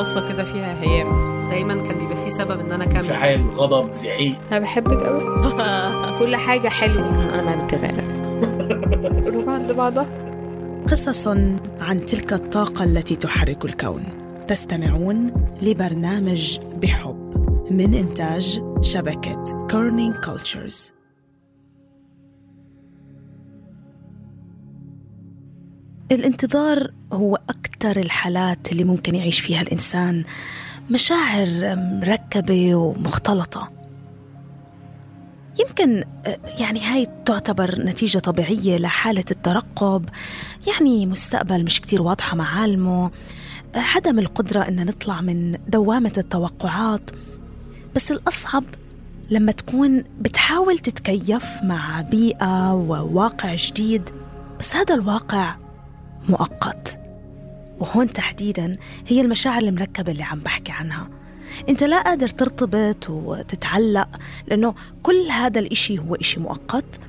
قصة كده فيها هيام دايما كان بيبقى في سبب إن أنا أكمل. انفعال غضب زعيق. أنا بحبك قوي كل حاجة حلوة. أنا ما بتغير قلوب عند بعضها. قصص عن تلك الطاقة التي تحرك الكون. تستمعون لبرنامج بحب من إنتاج شبكة Kerning Cultures الانتظار هو أكثر الحالات اللي ممكن يعيش فيها الإنسان. مشاعر مركبة ومختلطة. يمكن يعني هاي تعتبر نتيجة طبيعية لحالة الترقب. يعني مستقبل مش كتير واضحة معالمه. عدم القدرة إن نطلع من دوامة التوقعات. بس الأصعب لما تكون بتحاول تتكيف مع بيئة وواقع جديد. بس هذا الواقع مؤقت. وهون تحديدا هي المشاعر المركبة اللي عم بحكي عنها. انت لا قادر ترتبط وتتعلق لأنه كل هذا الإشي هو إشي مؤقت.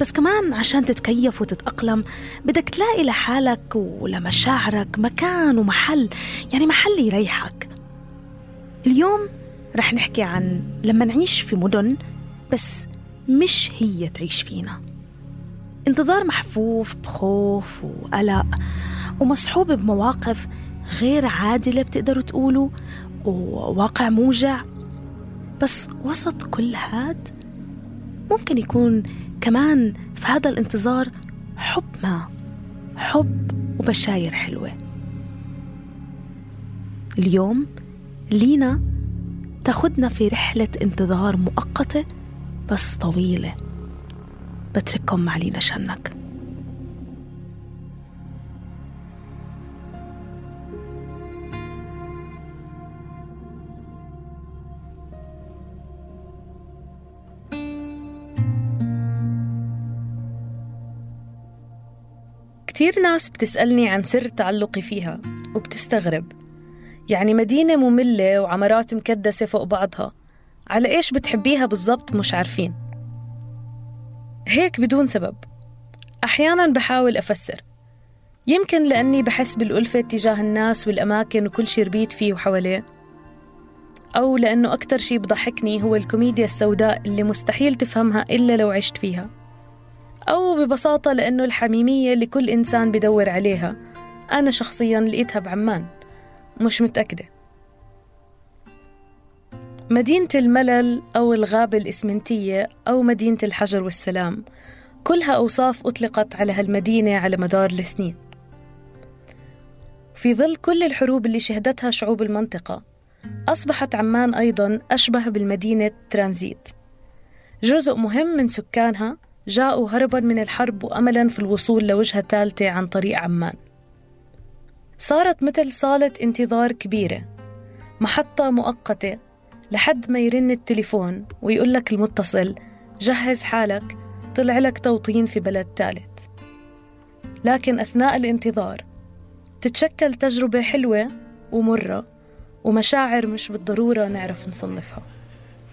بس كمان عشان تتكيف وتتأقلم بدك تلاقي لحالك ولمشاعرك مكان ومحل يعني محل يريحك. اليوم رح نحكي عن لما نعيش في مدن بس مش هي تعيش فينا. انتظار محفوف بخوف وقلق ومصحوب بمواقف غير عادلة بتقدروا تقولوا وواقع موجع. بس وسط كل هاد ممكن يكون كمان في هذا الانتظار حب ما حب وبشاير حلوة. اليوم لينا تاخدنا في رحلة انتظار مؤقتة بس طويلة. بترككم مع لينا شنك كتير ناس بتسألني عن سر تعلقي فيها وبتستغرب. يعني مدينة مملة وعمارات مكدسة فوق بعضها. على إيش بتحبيها بالضبط مش عارفين. هيك بدون سبب. أحيانا بحاول أفسر. يمكن لأني بحس بالألفة تجاه الناس والأماكن وكل شي ربيت فيه وحواليه. أو لأنه أكتر شي بضحكني هو الكوميديا السوداء اللي مستحيل تفهمها إلا لو عشت فيها. أو ببساطة لأنه الحميمية اللي كل إنسان بدور عليها. أنا شخصيا لقيتها بعمان. مش متأكدة. مدينة الملل أو الغابة الإسمنتية أو مدينة الحجر والسلام. كلها أوصاف أطلقت على هالمدينة على مدار السنين. في ظل كل الحروب اللي شهدتها شعوب المنطقة أصبحت عمان أيضا أشبه بالمدينة ترانزيت. جزء مهم من سكانها جاءوا هربا من الحرب وأملا في الوصول لوجهة ثالثة عن طريق عمان. صارت مثل صالة انتظار كبيرة محطة مؤقتة لحد ما يرن التليفون ويقول لك المتصل جهز حالك طلع لك توطين في بلد ثالث. لكن أثناء الانتظار تتشكل تجربة حلوة ومرة ومشاعر مش بالضرورة نعرف نصنفها.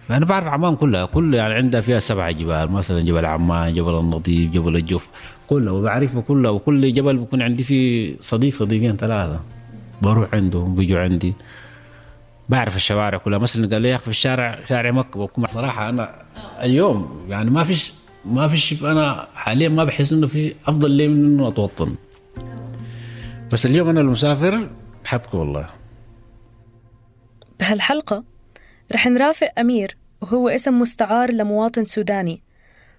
فأنا بعرف عمان كلها كلها يعني عندها فيها سبع جبال مثلا جبل عمان جبل النظيف جبل الجوف كلها وبعرفها كلها وكل جبل بكون عندي فيه صديق صديقين ثلاثة بروح عندهم بيجوا عندي. بعرف الشوارع كلها. مثلا قال لي يا أخي في الشارع شارع مكة بكون صراحة أنا اليوم يعني ما فيش ما فيش أنا حاليا ما بحس إنه في أفضل لي من إنه أتوطن. بس اليوم أنا المسافر حبكي والله. بهالحلقة رح نرافق أمير وهو اسم مستعار لمواطن سوداني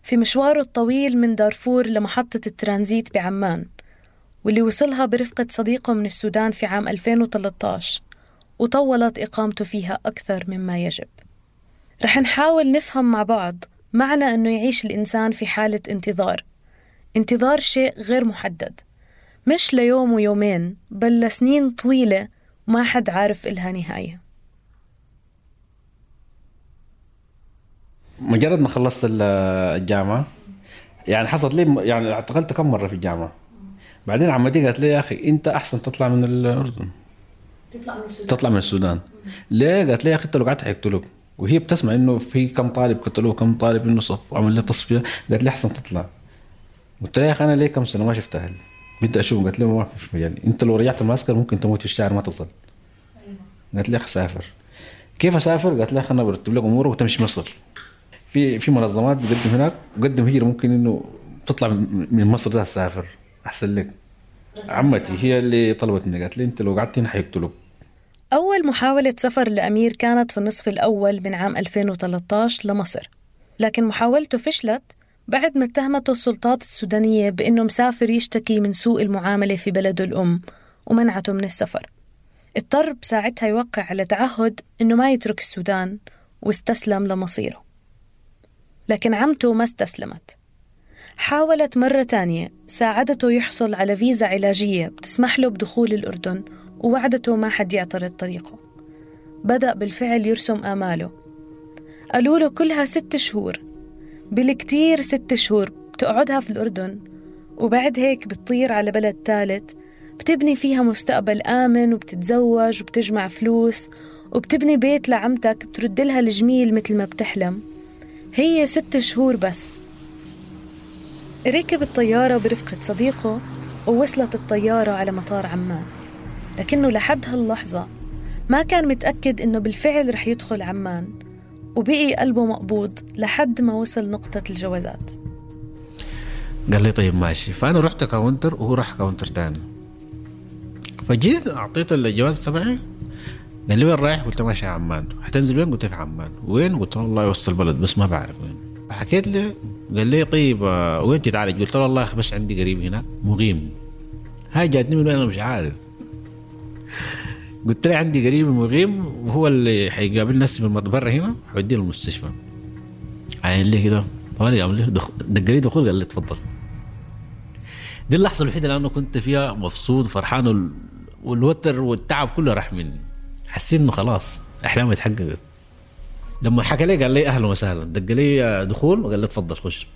في مشواره الطويل من دارفور لمحطة الترانزيت بعمان واللي وصلها برفقة صديقه من السودان في عام 2013 وطولت إقامته فيها أكثر مما يجب. رح نحاول نفهم مع بعض معنى أنه يعيش الإنسان في حالة انتظار. انتظار شيء غير محدد. مش ليوم ويومين بل لسنين طويلة ما حد عارف إلها نهاية. مجرد ما خلصت الجامعة يعني حصلت لي يعني اعتقلت كم مرة في الجامعة. بعدين عمتي قالت لي يا أخي أنت أحسن تطلع من الأردن. تطلع من السودان. تطلع من السودان. ليه؟ قالت لي يا أخي أنت لو قعدت حيقتلوك وهي بتسمع إنه في كم طالب قتلوه كم طالب إنه صف وعمل لي تصفية. قالت لي أحسن تطلع. قلت لها يا أخي أنا ليه كم سنة ما شفت أهلي بدي أشوف. قالت لي ما في مجال أنت لو رجعت المعسكر ممكن تموت في الشارع ما تصل. قالت لي اخ سافر. كيف أسافر؟ قالت لي اخ أنا برتب لك امورك وتمشي مصر في في منظمات بقدم هناك بقدم هجره ممكن إنه تطلع من مصر ده تسافر. أحسن لك. عمتي هي اللي طلبت مني قالت لي انت لو قعدت هنا حيقتلوك. أول محاولة سفر لأمير كانت في النصف الأول من عام 2013 لمصر. لكن محاولته فشلت بعد ما اتهمته السلطات السودانية بأنه مسافر يشتكي من سوء المعاملة في بلده الأم ومنعته من السفر. اضطر بساعتها يوقع على تعهد أنه ما يترك السودان واستسلم لمصيره. لكن عمته ما استسلمت. حاولت مرة تانية. ساعدته يحصل على فيزا علاجية بتسمح له بدخول الأردن ووعدته ما حد يعترض طريقه. بدأ بالفعل يرسم آماله. قالوا له كلها ست شهور. بالكتير ست شهور بتقعدها في الأردن وبعد هيك بتطير على بلد ثالث. بتبني فيها مستقبل آمن وبتتزوج وبتجمع فلوس وبتبني بيت لعمتك بترد لها الجميل مثل ما بتحلم. هي ست شهور بس. ركب الطيارة برفقة صديقه ووصلت الطيارة على مطار عمان. لكنه لحد هاللحظة ما كان متأكد إنه بالفعل رح يدخل عمان وبقي قلبه مقبوض لحد ما وصل نقطة الجوازات. قال لي طيب ماشي. فأنا رحت counter وهو راح كاونتر تاني. فجيت أعطيته الجواز تبعي. قال لي وين رايح؟ قلت ماشي عمان. حتنزل وين؟ قلت في عمان. وين؟ قلت له والله وسط البلد بس ما بعرف وين. حكيت له قال لي طيب آه، وين تتعالج؟ قلت له والله بس عندي قريب هناك مقيم. هاي جاتني من وين؟ أنا مش عارف. قلت له عندي قريب مقيم وهو اللي حيقابل ناس من برا هنا حوديه المستشفى عين لي كده. طوالي قام لي دخ- دق لي دخول. قال لي تفضل. دي اللحظة الوحيدة اللي أنا كنت فيها مبسوط وفرحان وال- والوتر والتعب كله راح مني. حسيت إنه خلاص إحلامي اتحققت. لما حكى لي قال لي أهلا وسهلا. دق لي دخول وقال لي تفضل خش.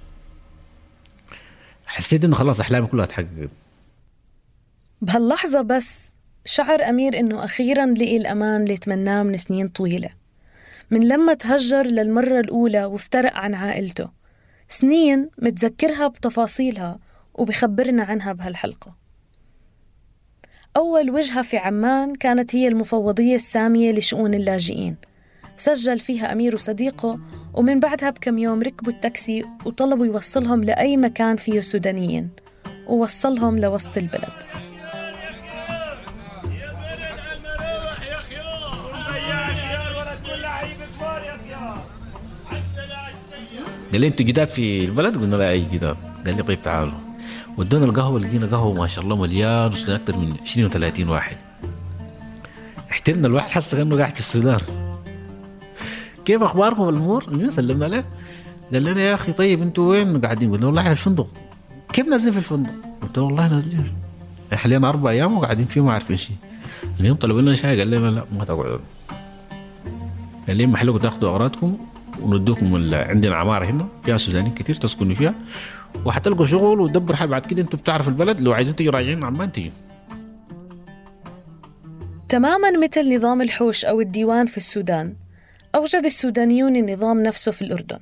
حسيت إنه خلاص أحلامي كلها اتحققت بهاللحظة بس شعر أمير إنه أخيراً لقي الأمان اللي تمناه من سنين طويلة. من لما تهجر للمرة الأولى وافترق عن عائلته. سنين متذكرها بتفاصيلها وبخبرنا عنها بهالحلقة. أول وجهة في عمان كانت هي المفوضية السامية لشؤون اللاجئين. سجل فيها أمير وصديقه ومن بعدها بكم يوم ركبوا التاكسي وطلبوا يوصلهم لأي مكان فيه سودانيين ووصلهم لوسط البلد. قال لي أنتوا جداد في البلد؟ قلنا لا أي جداد. قال لي طيب تعالوا. ودونا القهوة لقينا قهوة ما شاء الله مليان أكثر من 20 و30 واحد. احترنا الواحد حس كأنه قاعد في السودان. كيف أخباركم الأمور؟ المهم سلمنا عليه قال لنا يا أخي طيب أنتوا وين قاعدين؟ قلنا والله إحنا في الفندق. كيف نازلين في الفندق؟ قلت له والله نازلين. إحنا حاليا أربع أيام وقاعدين فيه ما عارفين شيء اليوم طلبوا لنا شاي قال لنا لا ما تقعدوا. قال لي محلكم تاخذوا اغراضكم وندوكم ال- عندنا عمارة هنا فيها سودانيين كتير تسكنوا فيها. وحتلقوا شغل وتدبر حاجة بعد كده. أنتوا بتعرفوا البلد لو عايزين تيجوا راجعين عمان تيجوا. تماما مثل نظام الحوش أو الديوان في السودان. أوجد السودانيون النظام نفسه في الأردن.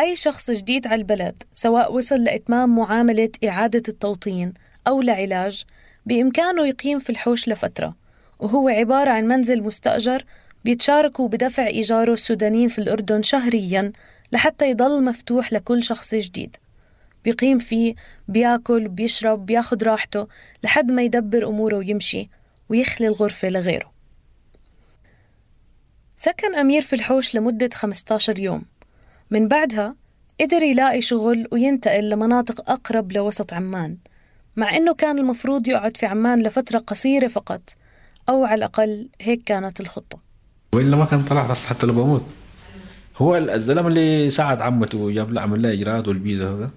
أي شخص جديد على البلد سواء وصل لإتمام معاملة إعادة التوطين أو لعلاج بإمكانه يقيم في الحوش لفترة. وهو عبارة عن منزل مستأجر بيتشاركوا بدفع إيجاره السودانيين في الأردن شهرياً لحتى يضل مفتوح لكل شخص جديد. بيقيم فيه بيأكل بيشرب بياخد راحته لحد ما يدبر أموره ويمشي ويخلي الغرفة لغيره. سكن أمير في الحوش لمدة 15 يوم. من بعدها قدر يلاقي شغل وينتقل لمناطق أقرب لوسط عمان مع إنه كان المفروض يقعد في عمان لفترة قصيرة فقط أو على الأقل هيك كانت الخطة. وإلا ما كان طلعت أصلاً حتى لو بموت هو الزلمة اللي ساعد عمته وجاب له عمل لها إجراءات والفيزا هذا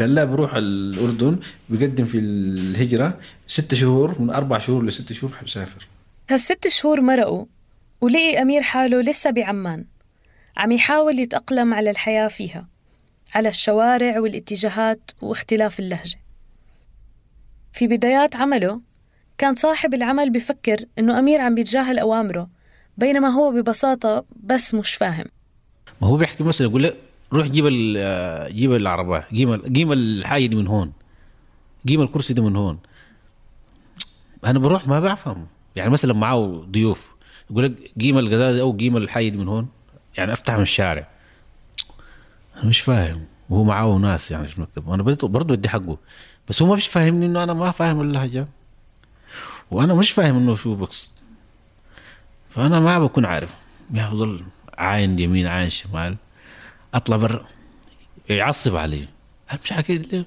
قال له بروح الأردن بيقدم في الهجرة ست شهور من أربع شهور لست شهور حبسافر هالست شهور مرقوا ولقي أمير حاله لسه بعمان عم يحاول يتأقلم على الحياة فيها على الشوارع والاتجاهات واختلاف اللهجة. في بدايات عمله كان صاحب العمل بفكر إنه أمير عم بيتجاهل أوامره بينما هو ببساطة بس مش فاهم. ما هو بيحكي مثلا يقول لك روح جيب جيب العربة جيب جيب الحاجة دي من هون جيب الكرسي ده من هون. أنا بروح ما بفهم يعني مثلا معاه ضيوف. يقول لك قيمة القزازة أو قيمة الحي من هون؟ يعني أفتح من الشارع. أنا مش فاهم. وهو معاه ناس يعني في المكتب. وأنا برضه بدي حقه. بس هو ما فيش فاهمني إنه أنا ما فاهم اللهجة. وأنا مش فاهم إنه شو بقصد فأنا ما بكون عارف. بفضل عاين يمين عاين شمال. أطلع برا. يعصب علي. أنا مش حكي ليه؟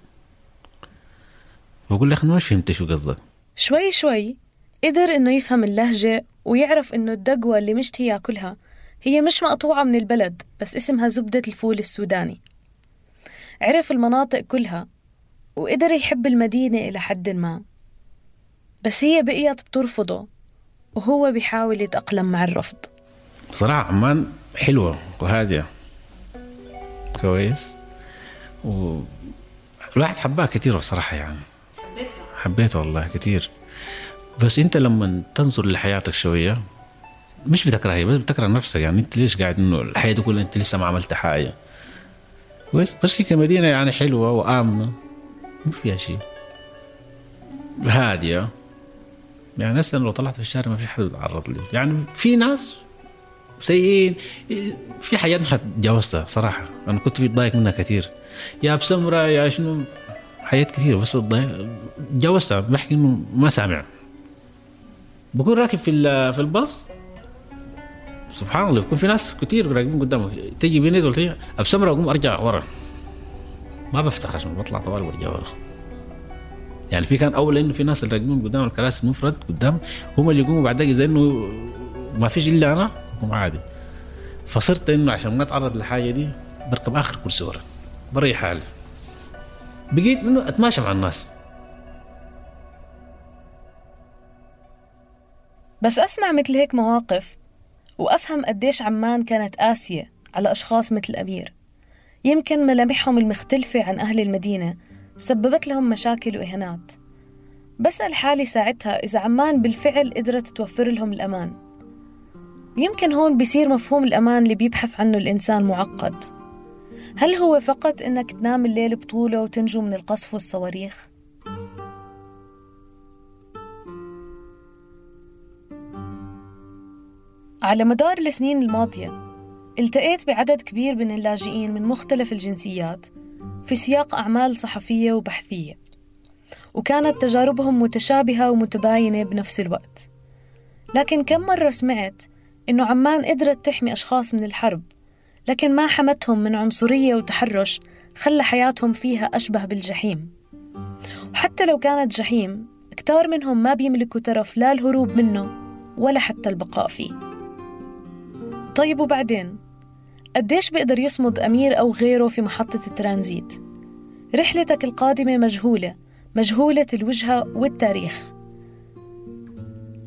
بقول له أخي ما فهمت شو قصدك. شوي شوي. قدر إنه يفهم اللهجة ويعرف إنه الدقوة اللي مشتهي ياكلها هي مش مقطوعة من البلد بس اسمها زبدة الفول السوداني. عرف المناطق كلها وقدر يحب المدينة إلى حد ما. بس هي بقيت بترفضه وهو بيحاول يتأقلم مع الرفض. بصراحة عمان حلوة وهادية. كويس. و الواحد حبها كثير بصراحة يعني. حبيتها؟ والله كثير بس انت لما تنظر لحياتك شوية مش بتكرهها بس بتكره نفسك. يعني انت ليش قاعد انه الحياة دي كلها انت لسه ما عملت حاجة؟ كويس بس هي كمدينة يعني حلوة وآمنة. ما فيها شيء. هادية. يعني هسه لو طلعت في الشارع ما في حد بيتعرض لي. يعني في ناس سيئين. في حاجات نحن تجاوزتها صراحة. أنا كنت في ضايق منها كثير يا بسمرة يا شنو؟ حاجات كثيرة بس تجاوزتها بحكي إنه ما سامع. بكون راكب في في الباص. سبحان الله بيكون في ناس كثير راكبين قدامك تيجي بيني ولا تيجي ابسمرة اقوم أرجع ورا. ما بفتح عشان بطلع طوال وأرجع ورا. يعني في كان أول إنه في ناس اللي راكبين قدام الكراسي المفرد قدام هم اللي يقوموا بعد زي إنه ما فيش إلا أنا هم عادي. فصرت إنه عشان ما أتعرض للحاجة دي بركب آخر كرسي ورا. بريح حالي. بقيت إنه أتماشى مع الناس. بس أسمع مثل هيك مواقف وأفهم قديش عمان كانت قاسية على أشخاص مثل أمير. يمكن ملامحهم المختلفة عن أهل المدينة سببت لهم مشاكل وإهانات. بسأل حالي ساعتها إذا عمان بالفعل قدرت توفر لهم الأمان. يمكن هون بيصير مفهوم الأمان اللي بيبحث عنه الإنسان معقد. هل هو فقط إنك تنام الليل بطولة وتنجو من القصف والصواريخ؟ على مدار السنين الماضية التقيت بعدد كبير من اللاجئين من مختلف الجنسيات في سياق أعمال صحفية وبحثية وكانت تجاربهم متشابهة ومتباينة بنفس الوقت. لكن كم مرة سمعت إنه عمان قدرت تحمي أشخاص من الحرب لكن ما حمتهم من عنصرية وتحرش خلى حياتهم فيها أشبه بالجحيم. وحتى لو كانت جحيم كتار منهم ما بيملكوا ترف لا الهروب منه ولا حتى البقاء فيه. طيب وبعدين؟ قديش بيقدر يصمد أمير أو غيره في محطة الترانزيت؟ رحلتك القادمة مجهولة مجهولة الوجهة والتاريخ.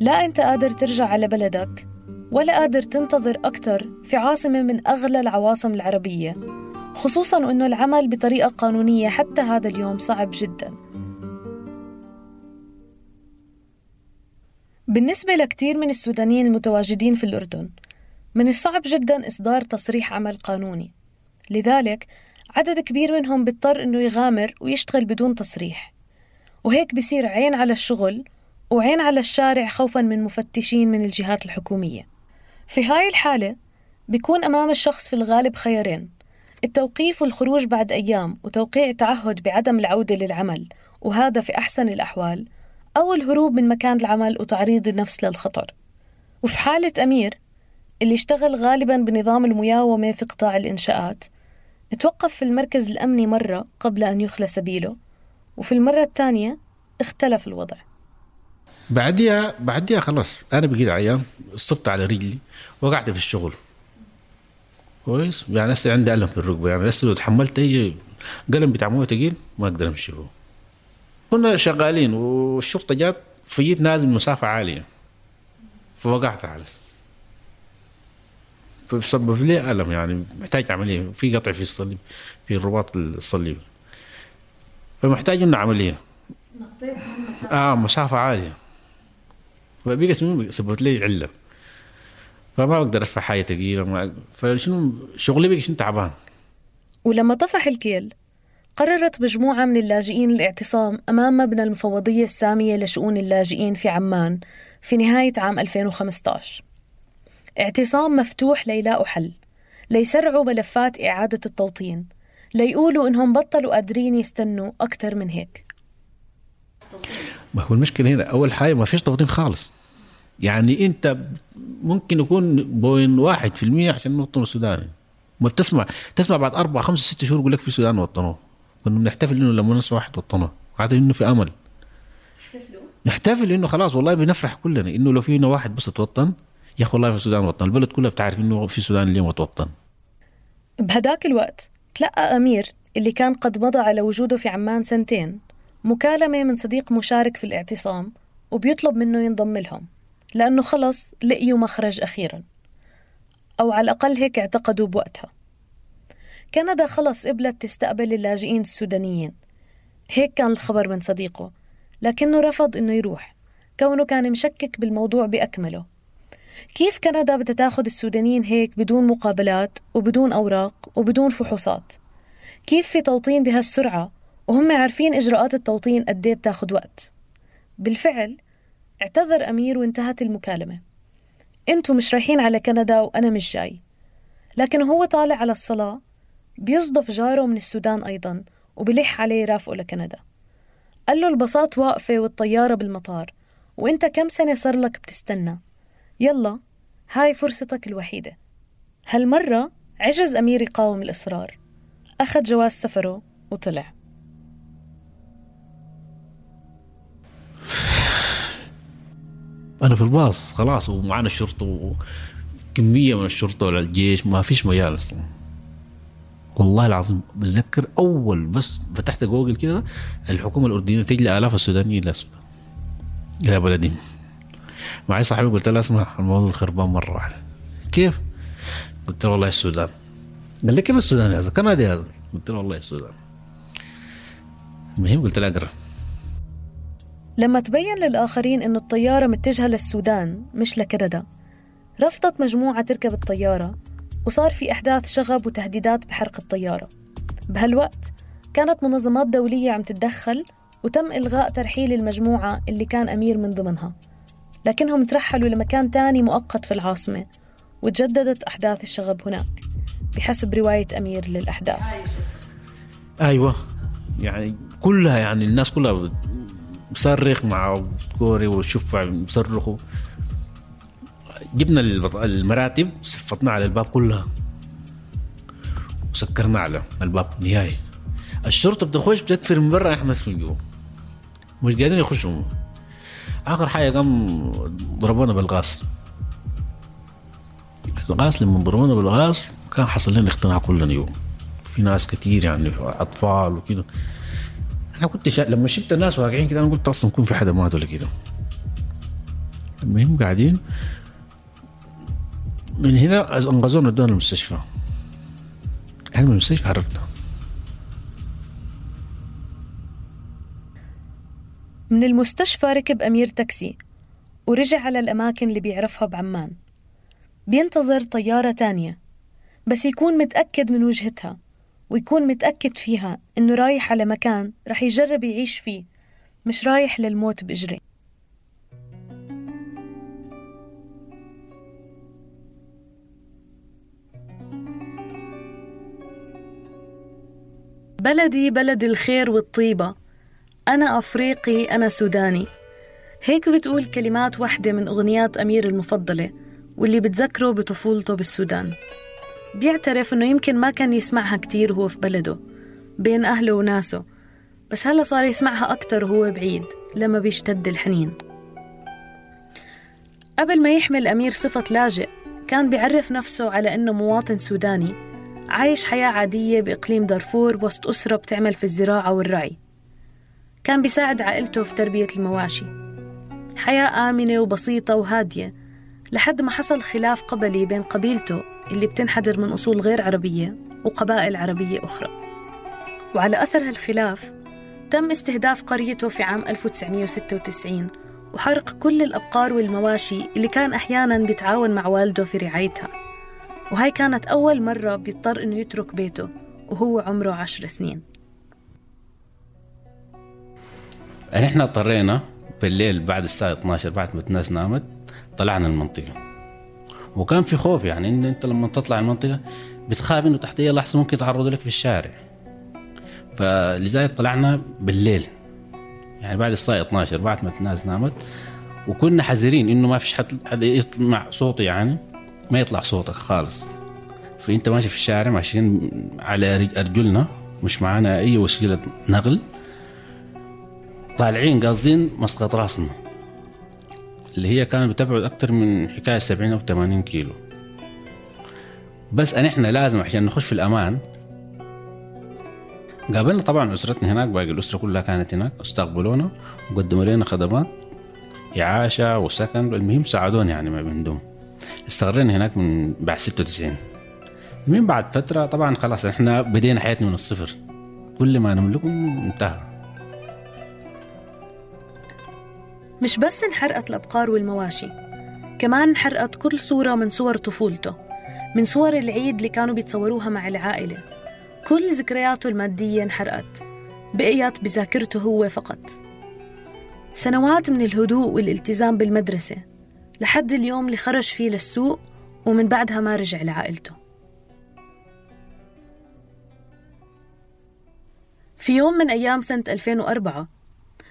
لا أنت قادر ترجع على بلدك ولا قادر تنتظر أكثر في عاصمة من أغلى العواصم العربية خصوصا أنه العمل بطريقة قانونية حتى هذا اليوم صعب جدا. بالنسبة لكثير من السودانيين المتواجدين في الأردن من الصعب جدا إصدار تصريح عمل قانوني. لذلك عدد كبير منهم بيضطر إنه يغامر ويشتغل بدون تصريح. وهيك بصير عين على الشغل وعين على الشارع خوفا من مفتشين من الجهات الحكومية. في هاي الحالة بيكون أمام الشخص في الغالب خيارين التوقيف والخروج بعد أيام وتوقيع تعهد بعدم العودة للعمل وهذا في أحسن الأحوال أو الهروب من مكان العمل وتعريض النفس للخطر. وفي حالة أمير اللي اشتغل غالبا بنظام المياومة في قطاع الإنشاءات. توقف في المركز الأمني مرة قبل أن يخلى سبيله وفي المرة الثانية اختلف الوضع. بعديها بعديها خلاص أنا بقيت عيان صبت على رجلي وقعت في الشغل. كويس؟ يعني هسه عندي ألم في الركبة. يعني هسه لو تحملت أي قلم بتاع موية تقيل ما أقدر أمشي هو كنا شغالين والشرطة جات فجيت نازل مسافة عالية فوقعت على فسبب لي ألم يعني محتاج عملية في قطع في الصليب في الرباط الصليبي فمحتاج إنه عملية. آه مسافة عالية. شنو؟ سببت لي علة. فما بقدر ارفع حاجة ثقيلة ما فشنو؟ شغلي بقى شنو؟ تعبان. ولما طفح الكيل قررت مجموعة من اللاجئين الاعتصام أمام مبنى المفوضية السامية لشؤون اللاجئين في عمان في نهاية عام 2015 اعتصام مفتوح ليلاقوا حل ليسرعوا ملفات إعادة التوطين ليقولوا إنهم بطلوا قادرين يستنوا أكثر من هيك. ما هو المشكلة هنا أول حاجة ما فيش توطين خالص. يعني أنت ممكن يكون بوين واحد في المية عشان نوطن السوداني ما بتسمع تسمع بعد أربع خمس ست شهور يقول لك في السودان وطنوه. كنا بنحتفل إنه لما نسمع واحد وطنوه. عاد إنه في أمل. نحتفل إنه خلاص والله بنفرح كلنا إنه لو فينا واحد بس توطن يا أخي والله في السودان وطن البلد كلها بتعرف إنه في السودان اليوم توطن بهداك الوقت تلقى أمير اللي كان قد مضى على وجوده في عمان سنتين مكالمة من صديق مشارك في الاعتصام وبيطلب منه ينضم لهم لأنه خلص لقيوا مخرج أخيرا. أو على الأقل هيك اعتقدوا بوقتها. كندا خلص قبلت تستقبل اللاجئين السودانيين. هيك كان الخبر من صديقه لكنه رفض إنه يروح كونه كان مشكك بالموضوع بأكمله. كيف كندا بدها تاخد السودانيين هيك بدون مقابلات وبدون أوراق وبدون فحوصات؟ كيف في توطين بهالسرعة؟ وهم عارفين إجراءات التوطين قد إيه بتاخد وقت. بالفعل اعتذر أمير وانتهت المكالمة. أنتوا مش رايحين على كندا وأنا مش جاي. لكن هو طالع على الصلاة بيصدف جاره من السودان أيضا وبلح عليه رافقه لكندا. قال له البساط واقفة والطيارة بالمطار وإنت كم سنة صار لك بتستنى؟ يلا هاي فرصتك الوحيدة. هالمرة عجز أمير يقاوم الإصرار. أخذ جواز سفره وطلع. أنا في الباص خلاص ومعنا الشرطة وكمية من الشرطة ولا الجيش ما فيش مجال أصلا. والله العظيم بتذكر أول بس فتحت جوجل كده الحكومة الأردنية تجلي الاف السودانيين إلى السودان إلى بلدهم. معي صاحبي قلت له اسمع الموضوع خربان مرة واحدة. كيف؟ قلت له والله السودان. قال لي كيف السودان هذا؟ كندي هذا قلت له والله السودان. المهم قلت له أقرأ. لما تبين للآخرين إنه الطيارة متجهة للسودان مش لكندا رفضت مجموعة تركب الطيارة وصار في أحداث شغب وتهديدات بحرق الطيارة. بهالوقت كانت منظمات دولية عم تتدخل وتم إلغاء ترحيل المجموعة اللي كان أمير من ضمنها. لكنهم ترحلوا لمكان تاني مؤقت في العاصمة وتجددت أحداث الشغب هناك بحسب رواية أمير للأحداث. أيوه. يعني كلها يعني الناس كلها بصرخ مع كوري والشفع بيصرخوا جبنا البط- المراتب صفتنا على الباب كلها. وسكرنا على الباب نهائي. الشرطة بتخش بتدفر من برا إحنا في جوا مش قادرين يخشوا. آخر حاجة قام ضربونا بالغاز. الغاز لما ضربونا بالغاز كان حصل لنا اقتناع كلنا يوم في ناس كتير يعني أطفال وكده. أنا كنت شا... لما شفت الناس واقعين كده أنا قلت أصلا يكون في حدا مات ولا كده. المهم قاعدين. من هنا أنقذونا ودونا المستشفى. إحنا من المستشفى هربنا. من المستشفى ركب أمير تاكسي ورجع على الأماكن اللي بيعرفها بعمان. بينتظر طيارة تانية بس يكون متأكد من وجهتها ويكون متأكد فيها إنه رايح على مكان رح يجرب يعيش فيه مش رايح للموت بإجري. بلدي بلد الخير والطيبة. أنا أفريقي أنا سوداني. هيك بتقول كلمات واحدة من أغنيات أمير المفضلة واللي بتذكره بطفولته بالسودان. بيعترف إنه يمكن ما كان يسمعها كتير وهو في بلده بين أهله وناسه. بس هلا صار يسمعها أكتر وهو بعيد لما بيشتد الحنين. قبل ما يحمل أمير صفة لاجئ كان بيعرف نفسه على إنه مواطن سوداني عايش حياة عادية بإقليم دارفور وسط أسرة بتعمل في الزراعة والرعي كان بيساعد عائلته في تربية المواشي. حياة آمنة وبسيطة وهادية لحد ما حصل خلاف قبلي بين قبيلته اللي بتنحدر من أصول غير عربية وقبائل عربية أخرى. وعلى أثر هالخلاف تم استهداف قريته في عام 1996 وحرق كل الأبقار والمواشي اللي كان أحيانا بيتعاون مع والده في رعايتها. وهاي كانت أول مرة بيضطر إنه يترك بيته وهو عمره عشر سنين. يعني إحنا اضطرينا بالليل بعد الساعة 12 بعد ما الناس نامت طلعنا المنطقة. وكان في خوف يعني إن أنت لما تطلع المنطقة بتخاف إنه تحت أي لحظة ممكن يتعرضوا لك في الشارع. فلذلك طلعنا بالليل. يعني بعد الساعة 12 بعد ما الناس نامت وكنا حذرين إنه ما فيش حد حد يسمع صوتي يعني ما يطلع صوتك خالص. فأنت ماشي في الشارع ماشيين على أرجلنا مش معانا أي وسيلة نقل. طالعين قاصدين مسقط راسنا. اللي هي كانت بتبعد أكثر من حكاية 70 أو 80 كيلو. بس ان إحنا لازم عشان نخش في الأمان قابلنا طبعا أسرتنا هناك باقي الأسرة كلها كانت هناك استقبلونا وقدموا لنا خدمات إعاشة وسكن المهم ساعدونا يعني ما بيندم استقرينا هناك من بعد 96 من بعد فترة طبعا خلاص إحنا بدينا حياتنا من الصفر. كل ما نملكه انتهى. مش بس انحرقت الأبقار والمواشي كمان انحرقت كل صورة من صور طفولته من صور العيد اللي كانوا بيتصوروها مع العائلة. كل ذكرياته المادية انحرقت بقيت بذاكرته هو فقط. سنوات من الهدوء والالتزام بالمدرسة لحد اليوم اللي خرج فيه للسوق ومن بعدها ما رجع لعائلته. في يوم من أيام سنة 2004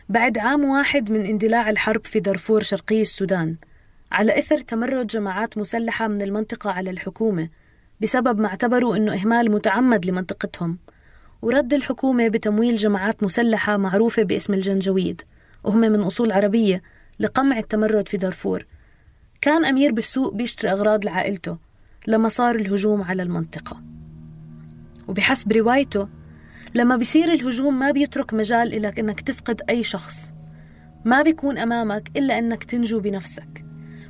بعد عام واحد من اندلاع الحرب في دارفور شرقي السودان. على إثر تمرد جماعات مسلحة من المنطقة على الحكومة بسبب ما اعتبروا أنه إهمال متعمد لمنطقتهم. ورد الحكومة بتمويل جماعات مسلحة معروفة باسم الجنجويد. وهم من أصول عربية لقمع التمرد في دارفور. كان أمير بالسوق بيشتري أغراض لعائلته لما صار الهجوم على المنطقة. وبحسب روايته لما بيصير الهجوم ما بيترك مجال إلك إنك تفقد أي شخص. ما بيكون أمامك إلا إنك تنجو بنفسك.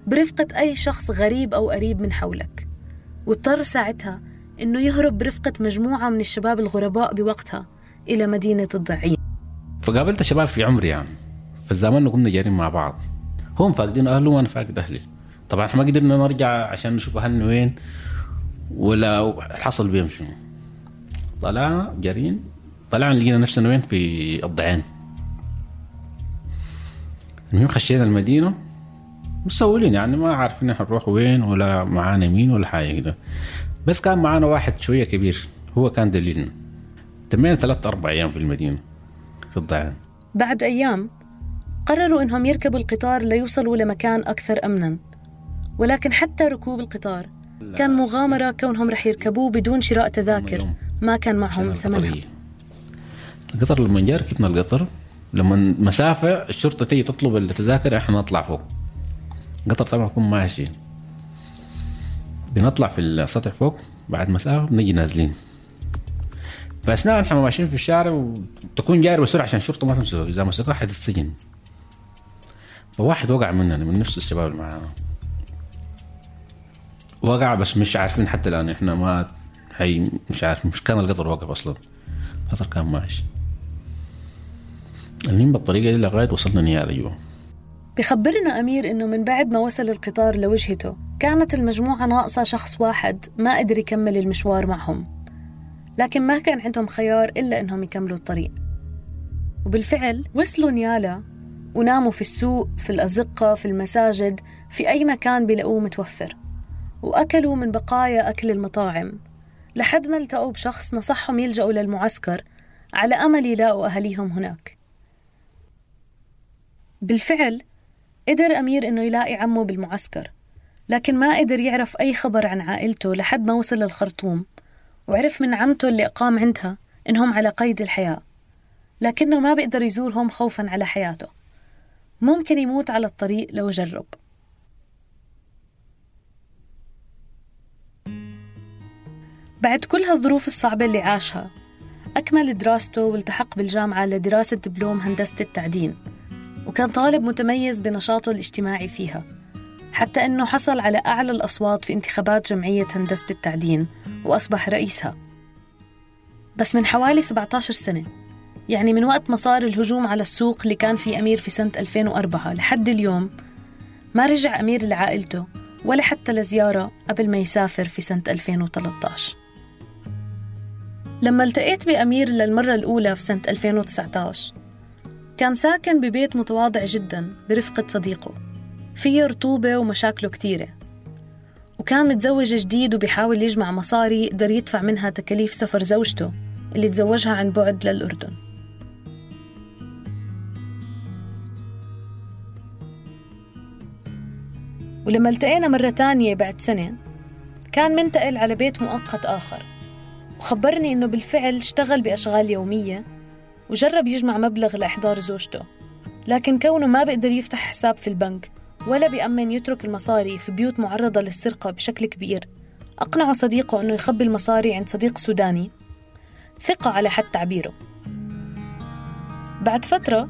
برفقة أي شخص غريب أو قريب من حولك. واضطر ساعتها إنه يهرب برفقة مجموعة من الشباب الغرباء بوقتها إلى مدينة الضعين فقابلت شباب في عمري يعني. في الزمن كنا جايين مع بعض. هم فاقدين أهلهم وأنا فاقد أهلي. طبعا إحنا ما قدرنا نرجع عشان نشوف أهلنا وين ولا حصل بيهم شنو. طلعنا جارين طلعنا لقينا نفسنا وين؟ في الضعين المهم خشينا المدينة مسولين يعني ما عارفين حنروح وين ولا معانا مين ولا حاجة كده. بس كان معانا واحد شوية كبير هو كان دليلنا. تمينا ثلاثة أربع أيام في المدينة في الضعين بعد أيام قرروا إنهم يركبوا القطار ليوصلوا لمكان أكثر أمنا. ولكن حتى ركوب القطار كان مغامرة كونهم رح يركبوه بدون شراء تذاكر. ما كان معهم ثمنها. القطر لما جاء ركبنا القطر؟ لما مسافة الشرطة تيجي تطلب التذاكر إحنا نطلع فوق. القطر طبعا يكون ماشي. بنطلع في السطح فوق بعد مسافة بنجي نازلين. فأثناء إحنا ماشيين في الشارع وتكون جاري بسرعة عشان الشرطة ما تمسكه إذا مسكوه حتتسجن فواحد وقع مننا من نفس الشباب اللي معانا. وقع بس مش عارفين حتى الآن. إحنا ما هي مش عارف مش كان القطر واقف أصلا. القطر كان ماشي المهم بالطريقة دي لغاية وصلنا نيال أيوه. بخبرنا أمير إنه من بعد ما وصل القطار لوجهته كانت المجموعة ناقصة شخص واحد ما قدر يكمل المشوار معهم. لكن ما كان عندهم خيار إلا إنهم يكملوا الطريق. وبالفعل وصلوا نيالا وناموا في السوق في الأزقة في المساجد في أي مكان بيلاقوه متوفر. وأكلوا من بقايا أكل المطاعم. لحد ما التقوا بشخص نصحهم يلجأوا للمعسكر. على أمل يلاقوا أهاليهم هناك. بالفعل قدر أمير إنه يلاقي عمه بالمعسكر لكن ما قدر يعرف أي خبر عن عائلته لحد ما وصل للخرطوم وعرف من عمته اللي أقام عندها إنهم على قيد الحياة لكنه ما بيقدر يزورهم خوفا على حياته. ممكن يموت على الطريق لو جرب. بعد كل هالظروف الصعبة اللي عاشها أكمل دراسته والتحق بالجامعة لدراسة دبلوم هندسة التعدين وكان طالب متميز بنشاطه الاجتماعي فيها حتى أنه حصل على أعلى الأصوات في انتخابات جمعية هندسة التعدين وأصبح رئيسها. بس من حوالي 17 سنة يعني من وقت ما صار الهجوم على السوق اللي كان فيه أمير في سنة 2004 لحد اليوم ما رجع أمير لعائلته ولا حتى لزيارة قبل ما يسافر في سنة 2013 لما التقيت بأمير للمرة الأولى في سنة 2019 كان ساكن ببيت متواضع جدا برفقة صديقه. فيه رطوبة ومشاكله كتيرة. وكان متزوج جديد وبيحاول يجمع مصاري يقدر يدفع منها تكاليف سفر زوجته اللي تزوجها عن بعد للأردن. ولما التقينا مرة تانية بعد سنة كان منتقل على بيت مؤقت آخر. وخبرني إنه بالفعل اشتغل بأشغال يومية وجرب يجمع مبلغ لإحضار زوجته لكن كونه ما بيقدر يفتح حساب في البنك ولا بيأمن يترك المصاري في بيوت معرضة للسرقة بشكل كبير. أقنعه صديقه أنه يخبي المصاري عند صديق سوداني. ثقة على حد تعبيره. بعد فترة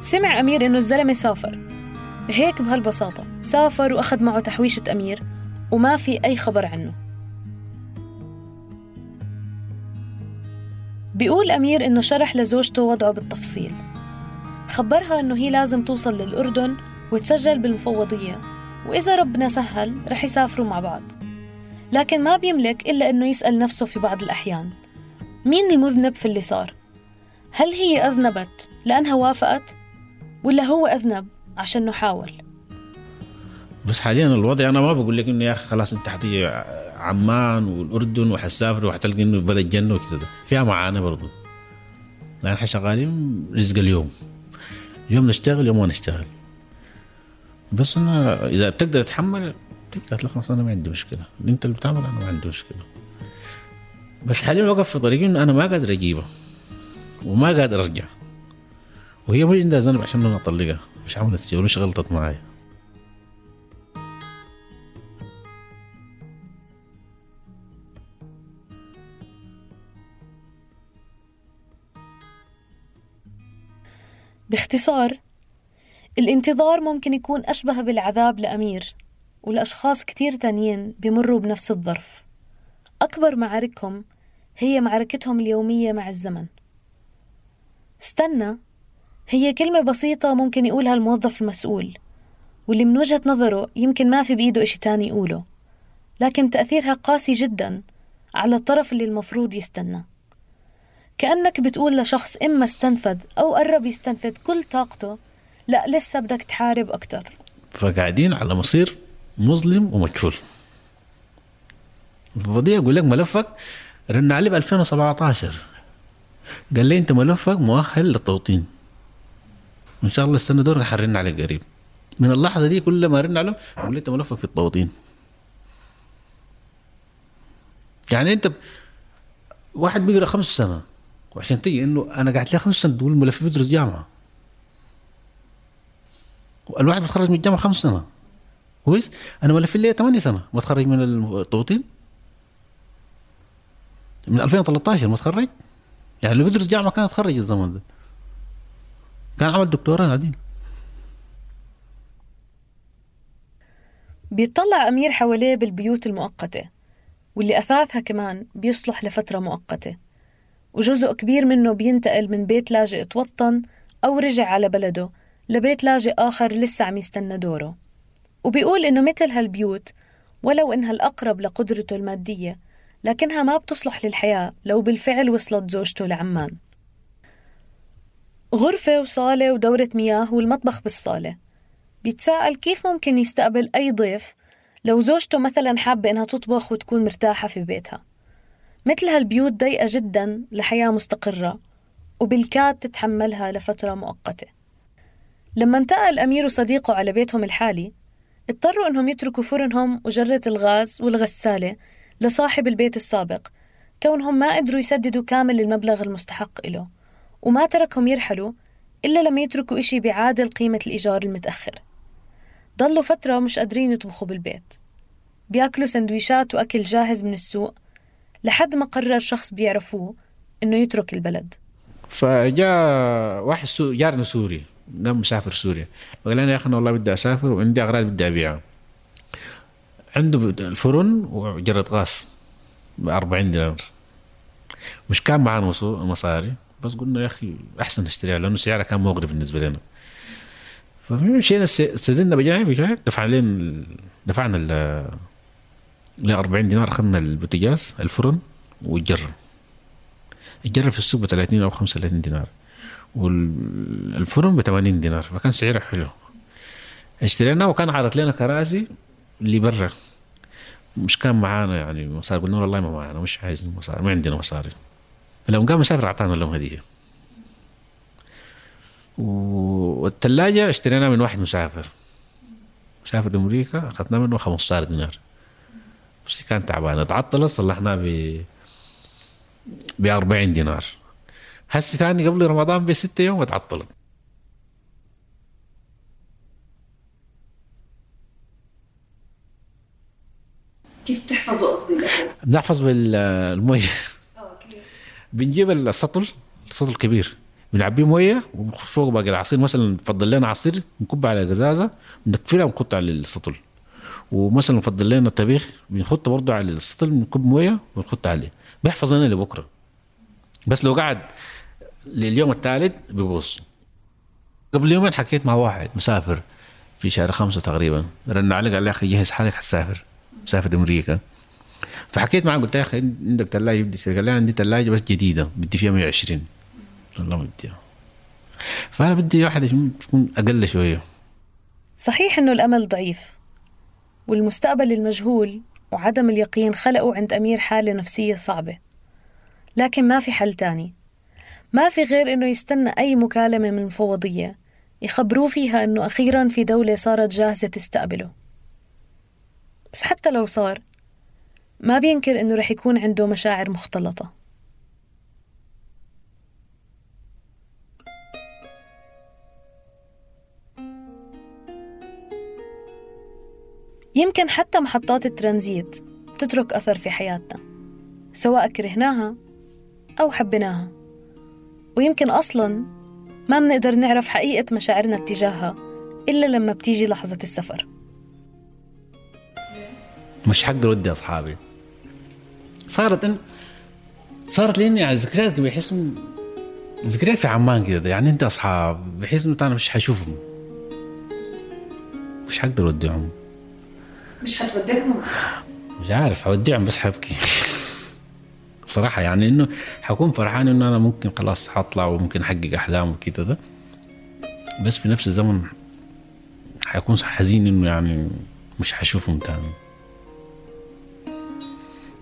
سمع أمير إنه الزلمة سافر. هيك بهالبساطة سافر وأخذ معه تحويشة أمير وما في أي خبر عنه. بيقول أمير إنه شرح لزوجته وضعه بالتفصيل خبرها إنه هي لازم توصل للأردن وتسجل بالمفوضية وإذا ربنا سهل رح يسافروا مع بعض لكن ما بيملك إلا إنه يسأل نفسه في بعض الأحيان مين المذنب في اللي صار؟ هل هي أذنبت لأنها وافقت؟ ولا هو أذنب عشان حاول؟ بس حاليا الوضع أنا ما بقول لك إنه يا أخي خلاص انت حتيجي عمان والأردن وحتسافر وحتلقى إنه بلد جنة وكذا فيها معاناة برضه يعني إحنا شغالين رزق اليوم. يوم نشتغل يوم ما نشتغل. بس أنا إذا بتقدر تتحمل تقدر خلاص أنا ما عندي مشكلة. أنت اللي بتعمل أنا ما عندي مشكلة. بس حاليا وقف في طريقي إنه أنا ما قادر أجيبها. وما قادر أرجع. وهي مش عندها ذنب عشان أنا أطلقها. مش عملت مش غلطت معايا. باختصار الانتظار ممكن يكون أشبه بالعذاب لأمير والأشخاص كتير تانيين بمروا بنفس الظرف. أكبر معاركهم هي معركتهم اليومية مع الزمن. استنى هي كلمة بسيطة ممكن يقولها الموظف المسؤول واللي من وجهة نظره يمكن ما في بإيده إشي تاني يقوله لكن تأثيرها قاسي جدا على الطرف اللي المفروض يستنى. كأنك بتقول لشخص إما استنفذ أو قرب يستنفذ كل طاقته لا لسه بدك تحارب أكتر. فقاعدين على مصير مظلم ومجهول. الفضية يقول لك ملفك رن عليه ب 2017 قال لي أنت ملفك مؤهل للتوطين. وان شاء الله السنة دور حرن عليك قريب. من اللحظة دي كل ما رن عليهم يقول لي أنت ملفك في التوطين. يعني أنت ب... واحد بيقرا خمس سنه وعشان تيجي انه أنا قاعد لي خمس سنة تقول ملف بدرس جامعة. الواحد بيتخرج من الجامعة خمس سنة. كويس؟ أنا ملف لي 8 سنة. متخرج من التوطين من 2013 متخرج يعني اللي بيدرس جامعة كان تخرج الزمن ده. كان عمل دكتوراه عديل بيطلع أمير حواليه بالبيوت المؤقتة واللي أثاثها كمان بيصلح لفترة مؤقتة. وجزء كبير منه بينتقل من بيت لاجئ توطن أو رجع على بلده لبيت لاجئ آخر لسه عم يستنى دوره. وبيقول إنه مثل هالبيوت ولو إنها الأقرب لقدرته المادية لكنها ما بتصلح للحياة لو بالفعل وصلت زوجته لعمان. غرفة وصالة ودورة مياه والمطبخ بالصالة. بيتساءل كيف ممكن يستقبل أي ضيف لو زوجته مثلا حابة إنها تطبخ وتكون مرتاحة في بيتها. مثل هالبيوت ضيقة جدا لحياة مستقرة وبالكاد تتحملها لفترة مؤقتة. لما انتقل أمير وصديقه على بيتهم الحالي اضطروا إنهم يتركوا فرنهم وجرة الغاز والغسالة لصاحب البيت السابق كونهم ما قدروا يسددوا كامل المبلغ المستحق له وما تركهم يرحلوا إلا لما يتركوا إشي بيعادل قيمة الإيجار المتأخر. ضلوا فترة مش قادرين يطبخوا بالبيت. بياكلوا سندويشات وأكل جاهز من السوق لحد ما قرر شخص بيعرفوه إنه يترك البلد. فجاء واحد سو... جارنا سوري قام مسافر سوريا. قال أنا يا أخي والله بدي أسافر وعندي أغراض بدي أبيعها. عنده الفرن وجرة غاز ب 40 دينار. مش كان معنا مصاري بس قلنا يا أخي أحسن نشتريها لأنه سعرها كان مغري بالنسبة لنا. فمشينا استدلنا بجانب دفعنا لين دفعنا ل 40 دينار اخذنا البوتاجاز الفرن والجره الجره في السوق ب 30 أو 35 دينار. والفرن ب 80 دينار. فكان سعره حلو. اشتريناه وكان عرض لنا كراسي اللي برا. مش كان معانا يعني مصاري. قلنا له والله ما معانا مش عايزين مصاري ما عندنا مصاري. لما قام مسافر أعطانا لهم هدية. والثلاجة اشتريناها من واحد مسافر. مسافر لأمريكا أخذنا منه 15 دينار. بس كانت تعبانة. تعطلت صلحناها ب ب 40 دينار. هسه تاني قبل رمضان بستة يوم وتعطلت كيف بتحفظوا قصدي؟ بنحفظ بالمية بنجيب السطل السطل الكبير بنعبيه موية وفوق باقي العصير. مثلا نفضل لنا عصير نكب على قزازه نقفلها ونحط على السطل ومثلا نفضل لنا طبيخ بنحط برضه على السطل نكب موية ونحط عليه. بيحفظ لنا لبكرة. بس لو قعد لليوم الثالث بيبوظ قبل يومين حكيت مع واحد مسافر في شهر خمسة تقريبا رن علي قال لي يا أخي جهز حالك حتسافر مسافر أمريكا. فحكيت معاه قلت له يا أخي عندك ثلاجة؟ بدي قال لي عندي ثلاجة بس جديدة بدي فيها 120 والله ما بدي فأنا بدي واحدة تكون أقل شوية. صحيح إنه الأمل ضعيف. والمستقبل المجهول وعدم اليقين خلقوا عند أمير حالة نفسية صعبة. لكن ما في حل تاني. ما في غير إنه يستنى أي مكالمة من المفوضيه يخبروه فيها إنه أخيرا في دولة صارت جاهزة تستقبله. بس حتى لو صار ما بينكر إنه رح يكون عنده مشاعر مختلطة. يمكن حتى محطات الترانزيت بتترك أثر في حياتنا سواء كرهناها أو حبيناها. ويمكن أصلا ما بنقدر نعرف حقيقة مشاعرنا اتجاهها إلا لما بتيجي لحظة السفر. مش حقدر ودي أصحابي. صارت إن صارت لي على ذكريات بحس ذكريات في عمان كده يعني أنت أصحاب بحس إنه أنا مش حشوفهم. مش حقدر أوديهم مش هتودعهم مش عارف هوديهم بس حبكي. صراحة يعني إنه حكون فرحان إنه أنا ممكن خلاص حطلع وممكن أحقق أحلام وكده ده. بس في نفس الزمن حيكون حزين إنه يعني مش حشوفهم تاني.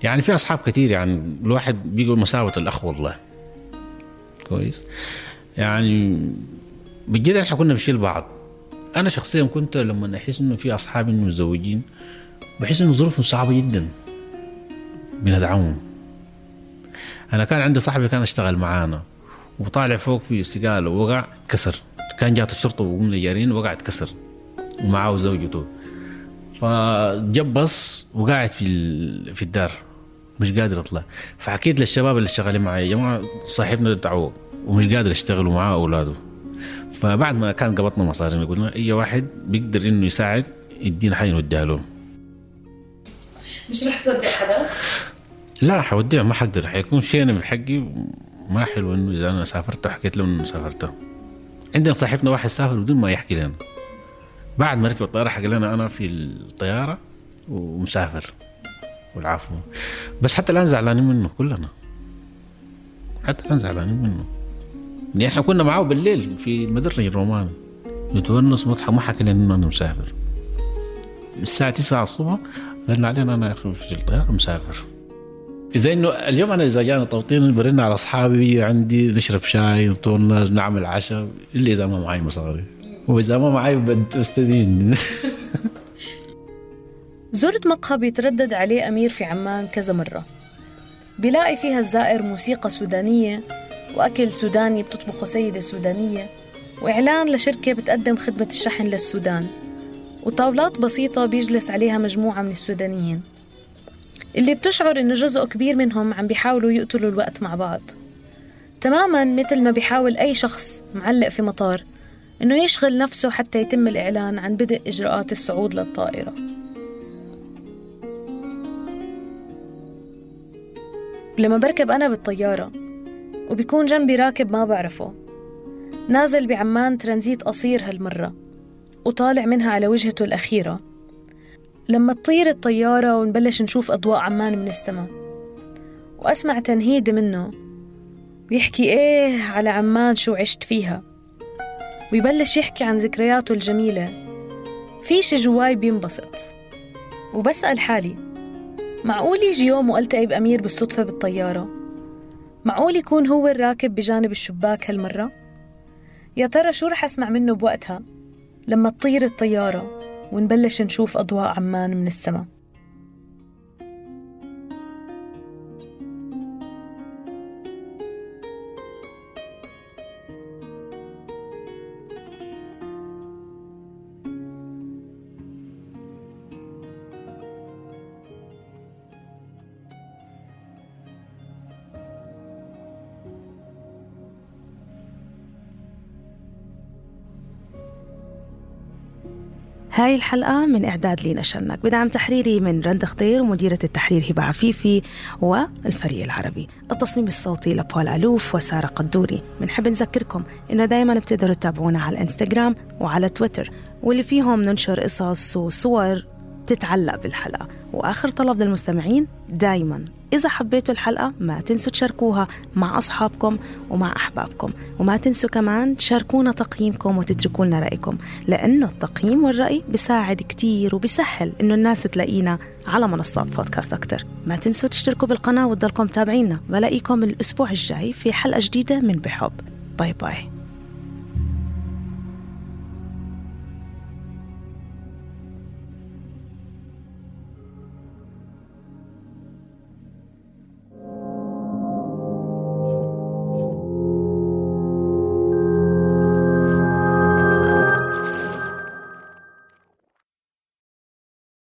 يعني في أصحاب كتير يعني الواحد بيقول مساوة الأخ والله. كويس؟ يعني بجد إحنا كنا بنشيل بعض. أنا شخصيا كنت لما أحس إنه في اصحابي متزوجين بحس إنه ظروفهم صعبة جدا بندعمهم أنا كان عندي صاحبي كان أشتغل معانا وطالع فوق في استقاله ووقع اتكسر. كان جات الشرطة وقمنا جارين وقع اتكسر ومعاه زوجته. فجبص وقاعد في في الدار مش قادر أطلع. فحكيت للشباب اللي شغالين معي يا جماعة صاحبنا دعوه ومش قادر يشتغل ومعاه أولاده. فبعد ما كان قبضنا مصاري قلنا أي واحد بيقدر إنه يساعد يدينا حاجة نوديها له مش رح تودع حدا؟ لا حوديها ما حقدر. حيكون شيء أنا من حقي ما حلو إنه إذا أنا سافرت وحكيت له إنه سافرت. عندنا صاحبنا واحد سافر بدون ما يحكي لنا. بعد ما ركب الطيارة حكى لنا أنا في الطيارة ومسافر. والعفو. بس حتى الآن زعلانين منه كلنا. حتى الآن زعلانين منه. يعني إحنا كنا معاه بالليل في المدرج الروماني نتونس مضحك ما حكى لنا إنه مسافر. الساعة 9 الصبح رن علينا أنا أخي في الطيارة مسافر. إذا إنه اليوم أنا إذا جانا توطين برن على أصحابي عندي نشرب شاي نطولنا نعمل عشاء إلا إذا ما معي مصاري. وإذا ما معي بستدين زرت مقهى بيتردد عليه أمير في عمان كذا مرة. بيلاقي فيها الزائر موسيقى سودانية وأكل سوداني بتطبخه سيدة سودانية. وإعلان لشركة بتقدم خدمة الشحن للسودان. وطاولات بسيطة بيجلس عليها مجموعة من السودانيين. اللي بتشعر إنه جزء كبير منهم عم بيحاولوا يقتلوا الوقت مع بعض. تماما مثل ما بيحاول أي شخص معلق في مطار إنه يشغل نفسه حتى يتم الإعلان عن بدء إجراءات الصعود للطائرة. ولما بركب أنا بالطيارة وبيكون جنبي راكب ما بعرفه. نازل بعمان ترانزيت قصير هالمرة وطالع منها على وجهته الأخيرة. لما تطير الطيارة ونبلش نشوف أضواء عمان من السماء وأسمع تنهيد منه ويحكي إيه على عمان شو عشت فيها. ويبلش يحكي عن ذكرياته الجميلة. في شي جواي بينبسط. وبسأل حالي معقول يجي يوم وألتقي بأمير بالصدفة بالطيارة؟ معقول يكون هو الراكب بجانب الشباك هالمرة؟ يا ترى شو رح أسمع منه بوقتها لما تطير الطيارة ونبلش نشوف أضواء عمان من السماء هاي الحلقة من إعداد لينا شنك بدعم تحريري من رند خضير ومديرة التحرير هبة عفيفي والفريق العربي. التصميم الصوتي لبول ألوف وسارة قدوري. بنحب نذكركم إنه دايما بتقدروا تتابعونا على الانستغرام وعلى تويتر واللي فيهم ننشر قصص وصور تتعلق بالحلقة. وآخر طلب للمستمعين دايما إذا حبيتوا الحلقة ما تنسوا تشاركوها مع أصحابكم ومع أحبابكم وما تنسوا كمان تشاركونا تقييمكم وتتركوا لنا رأيكم لأنه التقييم والرأي بيساعد كتير وبيسهل إنه الناس تلاقينا على منصات بودكاست أكتر. ما تنسوا تشتركوا بالقناة وتضلكم تابعينا بلاقيكم الأسبوع الجاي في حلقة جديدة من بحب. باي باي.